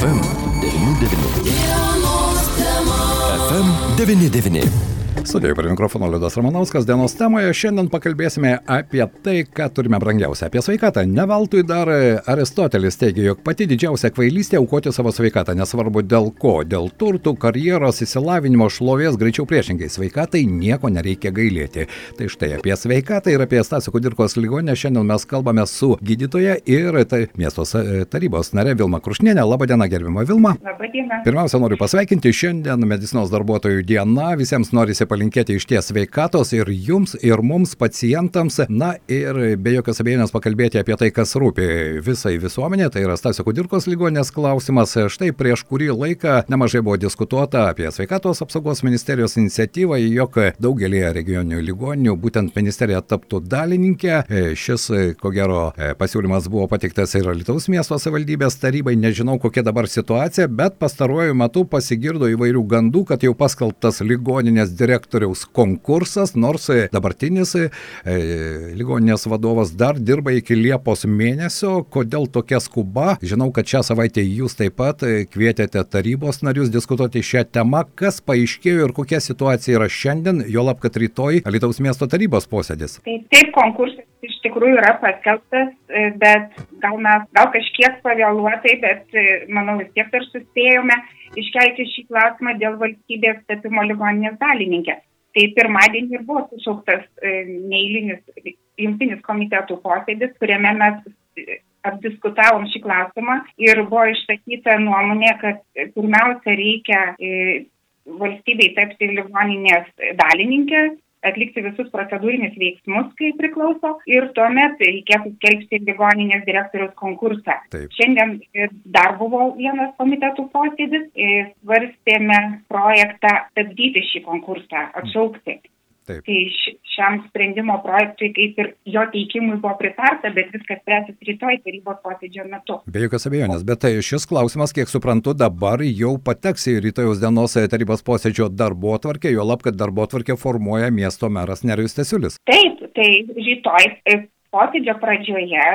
FM99. FM99. Studijai prie mikrofono Liudas Ramanauskas dienos temoje. Šiandien pakalbėsime apie tai, ką turime brangiausia - apie sveikatą. Ne veltui dar Aristotelis teigia, jog pati didžiausia kvailystė - aukoti savo sveikatą, nesvarbu dėl ko - dėl turtų, karjeros, įsilavinimo, šlovės, greičiau priešingai. Sveikatai nieko nereikia gailėti. Tai štai apie sveikatą ir apie Stasio Kudirkos ligonę šiandien mes kalbame su gydytoja ir tai miesto tarybos nare Vilma Krušnienė. Labadiena, gerbima Vilma. Labadiena. Pirmiausia, noriu pasveikinti šiandien medicinos darbuotojų diena. Visiems norisi palinkėti iš ties sveikatos ir jums, ir mums, pacientams. Na ir be jokios abejonės pakalbėti apie tai, kas rūpi visai visuomenė. Tai yra Stasio Kudirkos ligonės klausimas. Štai prieš kurį laiką nemažai buvo diskutuota apie sveikatos apsaugos ministerijos iniciatyvą, jog daugelį regioninių ligoninių būtent ministerija taptų dalininkė. Šis, ko gero, pasiūlymas buvo patiktas ir Lietuvos miesto savivaldybės tarybai. Nežinau, kokia dabar situacija, bet pastaruoju metu pasigirdo įvairių gandų, kad jau paskelbtas ligoninės direktorius direktoriaus konkursas, nors dabartinis e, ligoninės vadovas dar dirba iki Liepos mėnesio. Kodėl tokia skuba? Žinau, kad šią savaitę jūs taip pat kvietėte tarybos narius diskutuoti šią temą. Kas paaiškėjo ir kokia situacija yra šiandien, jo lab, kad rytoj Lietuvos miesto tarybos posėdis? Taip, taip konkursas iš tikrųjų yra paskelbtas, bet gal mes gal kažkiek pavėluotai, bet manau vis tiek dar suspėjome iškelti šį klausimą dėl valstybės tapimo ligoninės dalininkė. Tai pirmadienį ir buvo sušauktas neįlinis jungtinis komitetų posėdis, kuriame mes apdiskutavom šį klausimą ir buvo išsakyta nuomonė, kad pirmiausia reikia valstybei tapti ligoninės dalininkė, atlikti visus procedūrinius veiksmus, kaip priklauso, ir tuomet reikėtų skelbti ligoninės direktoriaus konkursą. Taip. Šiandien dar buvo vienas komitetų posėdis, svarstėme projektą stabdyti šį konkursą, atšaukti. Taip. Tai šiam sprendimo projektui kaip ir jo teikimui buvo pritarta, bet viskas spręsis rytoj tarybos posėdžio metu. Be jokios abejonės, bet tai šis klausimas, kiek suprantu, dabar jau pateks į rytojus dienos tarybos posėdžio darbo atvarkę, jo lab, kad darbo atvarkę formuoja miesto meras Nerijus Tesiulis. Taip, tai rytoj posėdžio pradžioje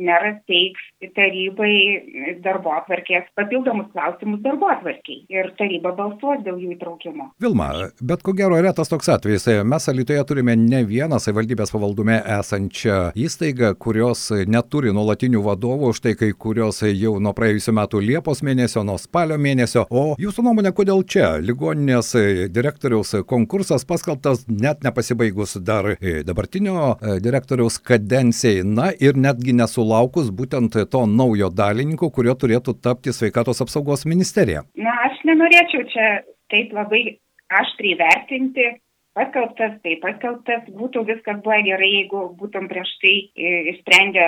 meras teiks tarybai darbo atvarkės papildomus klausimus darbo atvarkiai ir taryba balsuos dėl jų įtraukimo. Vilma, bet ko gero retas toks atvejis. Mes Alitoje turime ne vieną savivaldybės pavaldume esančią įstaigą, kurios neturi nuolatinių vadovų, štai kai kurios jau nuo praėjusiu metu Liepos mėnesio, nuo spalio mėnesio. O jūsų nuomonė, kodėl čia ligoninės direktoriaus konkursas paskelbtas net nepasibaigus dar dabartinio direktoriaus kadencijos? Kadencijai, na ir netgi nesulaukus būtent to naujo dalininko, kurio turėtų tapti sveikatos apsaugos ministerija. Na, aš nenorėčiau čia taip labai aštriai vertinti. Paskelbtas, tai paskelbtas, būtų viskas buvo gerai, jeigu būtum prieš tai išsprendę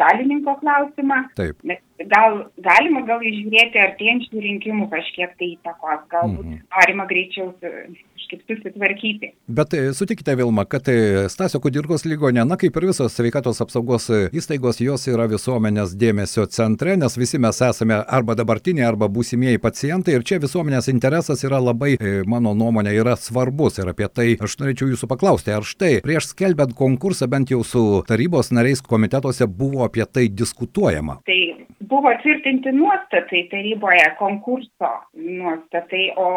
dalininko klausimą. Taip. Bet gal galima gal išžiūrėti artėjančių rinkimų kažkiek tai įtakos, galbūt mhm. norima greičiau kažkaip susitvarkyti. Bet sutikite, Vilma, kad Stasio Kudirkos ligonė, na kaip ir visos sveikatos apsaugos įstaigos, jos yra visuomenės dėmesio centre, nes visi mes esame arba dabartiniai, arba būsimieji pacientai ir čia visuomenės interesas yra labai, mano nuomonė, yra svarbus ir apie tai aš norėčiau jūsų paklausti, ar štai prieš skelbiant konkursą bent jau su tarybos nariais komitetuose buvo apie tai diskutuojama? Tai buvo tvirtinti nuostatai taryboje, konkurso nuostatai, o,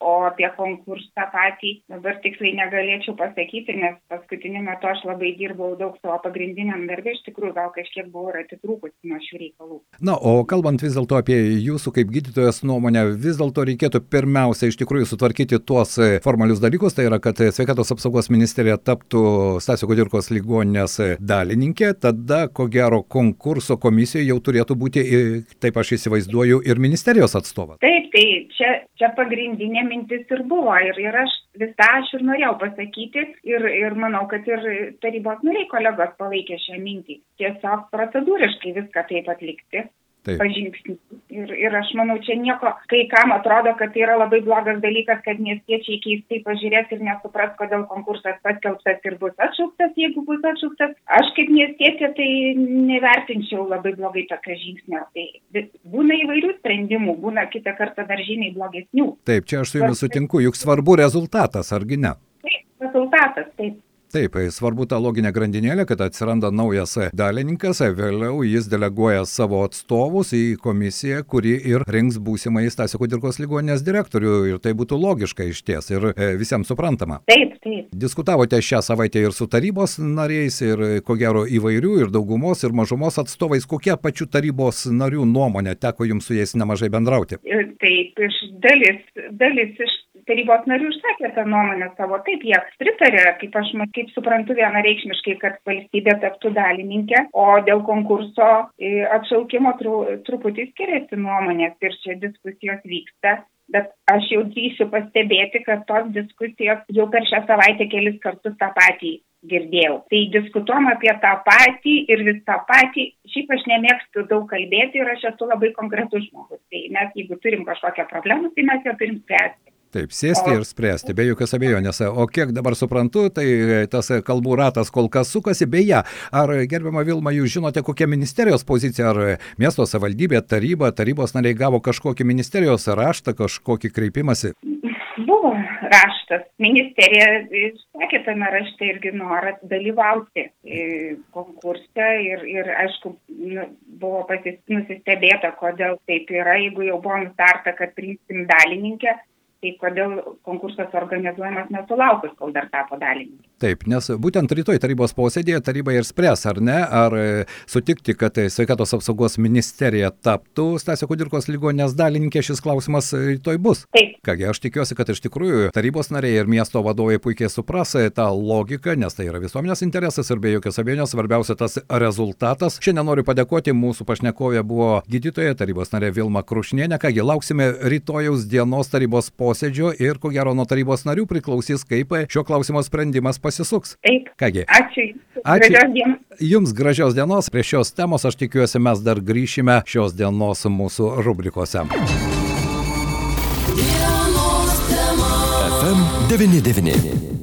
o apie konkursą patį dabar tiksliai negalėčiau pasakyti, nes paskutiniu metu aš labai dirbau daug savo pagrindiniam darbė, iš tikrųjų gal kažkiek buvau ir atitrūkusi nuo šių reikalų. Na, o kalbant vis dėlto apie jūsų kaip gydytojas nuomonę, vis dėlto reikėtų pirmiausia iš tikrųjų sutvarkyti tuos formalius dalykus, tai yra, kad sveikatos apsaugos ministerija taptų Stasio Kudirkos ligoninės dalininkė, tada ko gero konkurso komisijoje jau turėtų būti taip aš įsivaizduoju, ir ministerijos atstovas. Taip, tai čia, čia pagrindinė mintis ir buvo. Ir, ir aš visą aš ir norėjau pasakyti. Ir, ir manau, kad ir tarybos nariai kolegos palaikė šią mintį. Tiesiog procedūriškai viską taip atlikti. Taip. pažingsnių. Ir, ir aš manau, čia nieko, kai kam atrodo, kad tai yra labai blogas dalykas, kad miestiečiai keistai pažiūrės ir nesupras, kodėl konkursas paskelbtas ir bus atšauktas, jeigu bus atšauktas. Aš kaip miestietė tai nevertinčiau labai blogai tokio žingsnio. Tai būna įvairių sprendimų, būna kitą kartą dar žymiai blogesnių. Taip, čia aš su jumis sutinku, juk svarbu rezultatas, argi ne? Taip, rezultatas, taip. Taip, svarbu ta loginė grandinėlė, kad atsiranda naujas dalininkas, vėliau jis deleguoja savo atstovus į komisiją, kuri ir rinks būsimą Stasio Kudirkos ligoninės direktorių ir tai būtų logiška iš ties ir e, visiems suprantama. Taip, taip. Diskutavote šią savaitę ir su tarybos nariais ir ko gero įvairių ir daugumos ir mažumos atstovais. Kokia pačių tarybos narių nuomonė, teko jums su jais nemažai bendrauti? Taip, iš dalis, dalis iš tarybos narių išsakė tą nuomonę savo. Taip, jie pritarė, kaip aš kaip suprantu, vienareikšmiškai, kad valstybė taptų dalininkė, o dėl konkurso atšaukimo tru, truputį skiriasi nuomonės ir čia diskusijos vyksta. Bet aš jau drįsiu pastebėti, kad tos diskusijos jau per šią savaitę kelis kartus tą patį girdėjau. Tai diskutuom apie tą patį ir vis tą patį. Šiaip aš nemėgstu daug kalbėti ir aš esu labai konkretus žmogus. Tai mes, jeigu turim kažkokią problemą, tai mes ją turim spręsti. Taip, sėsti ir spręsti, be jokios abejonės. O kiek dabar suprantu, tai tas kalbų ratas kol kas sukasi. Beje, ar gerbiama Vilma, jūs žinote, kokia ministerijos pozicija, ar miesto savivaldybė, taryba, tarybos nariai gavo kažkokį ministerijos raštą, kažkokį kreipimąsi? Buvo raštas. Ministerija išsakė tame rašte irgi norą dalyvauti konkurse ir, ir aišku, nu, buvo pasis, nusistebėta, kodėl taip yra, jeigu jau buvo nutarta, kad priimsim dalininkę tai kodėl konkursas organizuojamas nesulaukus, kol dar tapo dalininku. Taip, nes būtent rytoj tarybos posėdėje taryba ir spręs, ar ne, ar e, sutikti, kad sveikatos apsaugos ministerija taptų Stasio Kudirkos ligonės dalininkė, šis klausimas rytoj bus. Taip. Kągi, aš tikiuosi, kad iš tikrųjų tarybos nariai ir miesto vadovai puikiai supras e, tą logiką, nes tai yra visuomenės interesas ir be jokios abejonės svarbiausia tas rezultatas. Šiandien noriu padėkoti, mūsų pašnekovė buvo gydytoja tarybos narė Vilma Krušnienė. Kągi, lauksime rytojaus dienos tarybos posėdėje posėdžio ir ko gero nuo tarybos narių priklausys, kaip šio klausimo sprendimas pasisuks. Taip. Kągi. Ačiū. Ačiū. Gražios. Jums gražios dienos. Prie šios temos aš tikiuosi mes dar grįšime šios dienos mūsų rubrikose. FM 99.